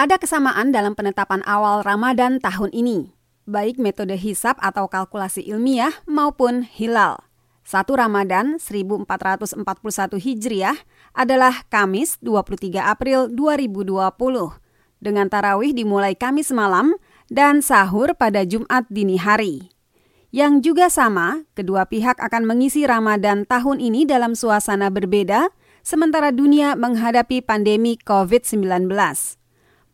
Ada kesamaan dalam penetapan awal Ramadan tahun ini, baik metode hisap atau kalkulasi ilmiah maupun hilal. Satu Ramadan 1441 Hijriah adalah Kamis 23 April 2020, dengan tarawih dimulai Kamis malam dan sahur pada Jumat dini hari. Yang juga sama, kedua pihak akan mengisi Ramadan tahun ini dalam suasana berbeda, sementara dunia menghadapi pandemi COVID-19.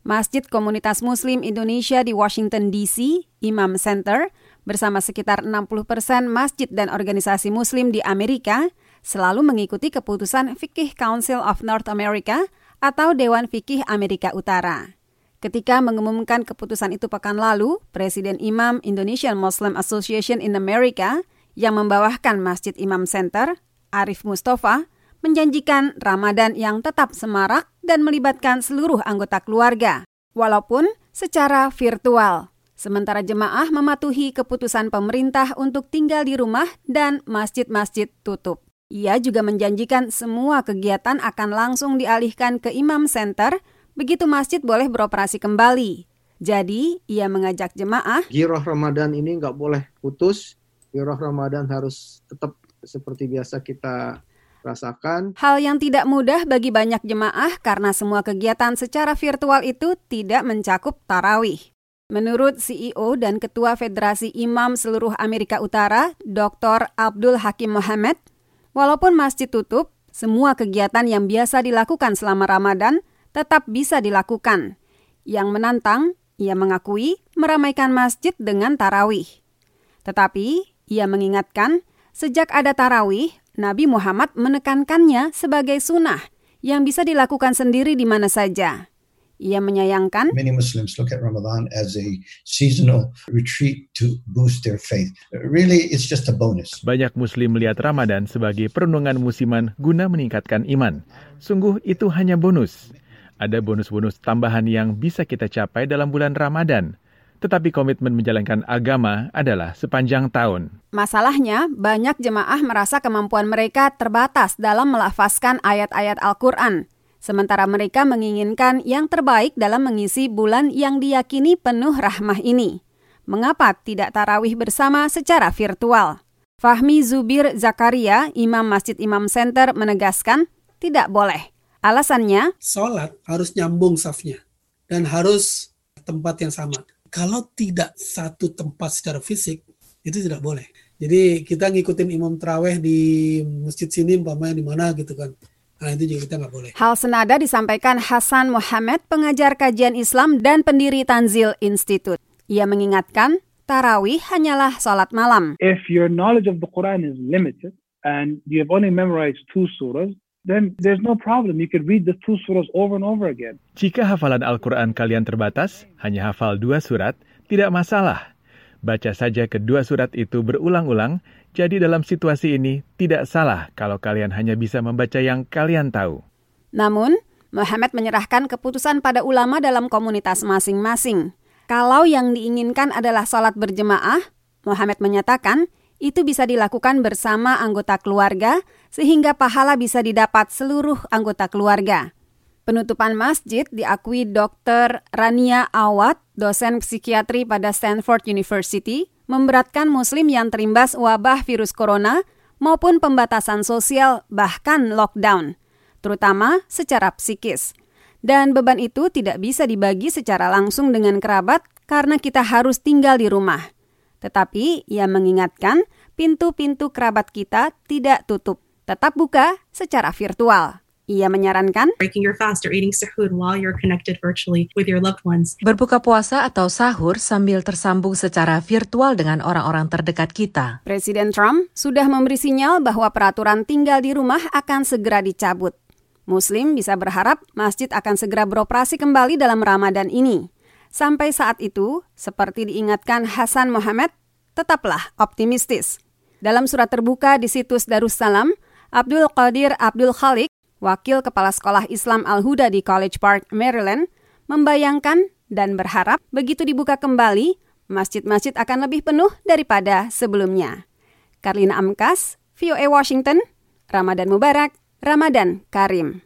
Masjid Komunitas Muslim Indonesia di Washington DC, Imam Center, bersama sekitar 60 persen masjid dan organisasi muslim di Amerika, selalu mengikuti keputusan Fikih Council of North America atau Dewan Fikih Amerika Utara. Ketika mengumumkan keputusan itu pekan lalu, Presiden Imam Indonesian Muslim Association in America yang membawahkan Masjid Imam Center, Arif Mustafa, menjanjikan Ramadan yang tetap semarak dan melibatkan seluruh anggota keluarga, walaupun secara virtual. Sementara jemaah mematuhi keputusan pemerintah untuk tinggal di rumah dan masjid-masjid tutup. Ia juga menjanjikan semua kegiatan akan langsung dialihkan ke Imam Center begitu masjid boleh beroperasi kembali. Jadi, ia mengajak jemaah. Giroh Ramadan ini nggak boleh putus. Giroh Ramadan harus tetap seperti biasa kita rasakan. Hal yang tidak mudah bagi banyak jemaah karena semua kegiatan secara virtual itu tidak mencakup tarawih. Menurut CEO dan Ketua Federasi Imam seluruh Amerika Utara, Dr. Abdul Hakim Mohammed, walaupun masjid tutup, semua kegiatan yang biasa dilakukan selama Ramadan tetap bisa dilakukan. Yang menantang, ia mengakui meramaikan masjid dengan tarawih. Tetapi, ia mengingatkan, sejak ada tarawih, Nabi Muhammad menekankannya sebagai sunnah yang bisa dilakukan sendiri di mana saja. Ia menyayangkan Many Muslims look at Ramadan as a seasonal retreat to boost their faith. Really, it's just a bonus. Banyak Muslim melihat Ramadan sebagai perenungan musiman guna meningkatkan iman. Sungguh itu hanya bonus. Ada bonus-bonus tambahan yang bisa kita capai dalam bulan Ramadan tetapi komitmen menjalankan agama adalah sepanjang tahun. Masalahnya, banyak jemaah merasa kemampuan mereka terbatas dalam melafazkan ayat-ayat Al-Quran, sementara mereka menginginkan yang terbaik dalam mengisi bulan yang diyakini penuh rahmah ini. Mengapa tidak tarawih bersama secara virtual? Fahmi Zubir Zakaria, Imam Masjid Imam Center, menegaskan tidak boleh. Alasannya, Sholat harus nyambung safnya dan harus tempat yang sama kalau tidak satu tempat secara fisik itu tidak boleh. Jadi kita ngikutin imam teraweh di masjid sini umpamanya di mana gitu kan. Nah itu juga kita nggak boleh. Hal senada disampaikan Hasan Muhammad, pengajar kajian Islam dan pendiri Tanzil Institute. Ia mengingatkan, tarawih hanyalah sholat malam. If your knowledge of the Quran is limited and you have only memorized two surahs, then there's no problem. You can read the two surahs over and over again. Jika hafalan Al-Quran kalian terbatas, hanya hafal dua surat, tidak masalah. Baca saja kedua surat itu berulang-ulang, jadi dalam situasi ini tidak salah kalau kalian hanya bisa membaca yang kalian tahu. Namun, Muhammad menyerahkan keputusan pada ulama dalam komunitas masing-masing. Kalau yang diinginkan adalah sholat berjemaah, Muhammad menyatakan itu bisa dilakukan bersama anggota keluarga sehingga pahala bisa didapat seluruh anggota keluarga. Penutupan masjid diakui Dr. Rania Awad, dosen psikiatri pada Stanford University, memberatkan muslim yang terimbas wabah virus corona maupun pembatasan sosial bahkan lockdown, terutama secara psikis. Dan beban itu tidak bisa dibagi secara langsung dengan kerabat karena kita harus tinggal di rumah. Tetapi ia mengingatkan pintu-pintu kerabat kita tidak tutup, tetap buka secara virtual. Ia menyarankan breaking your fast or eating sahur while you're connected virtually with your loved ones. Berbuka puasa atau sahur sambil tersambung secara virtual dengan orang-orang terdekat kita. Presiden Trump sudah memberi sinyal bahwa peraturan tinggal di rumah akan segera dicabut. Muslim bisa berharap masjid akan segera beroperasi kembali dalam Ramadan ini. Sampai saat itu, seperti diingatkan Hasan Muhammad, tetaplah optimistis. Dalam surat terbuka di situs Darussalam, Abdul Qadir Abdul Khalik, wakil kepala sekolah Islam Al-Huda di College Park, Maryland, membayangkan dan berharap begitu dibuka kembali, masjid-masjid akan lebih penuh daripada sebelumnya. Karlina Amkas, VOA Washington, Ramadan Mubarak, Ramadan Karim.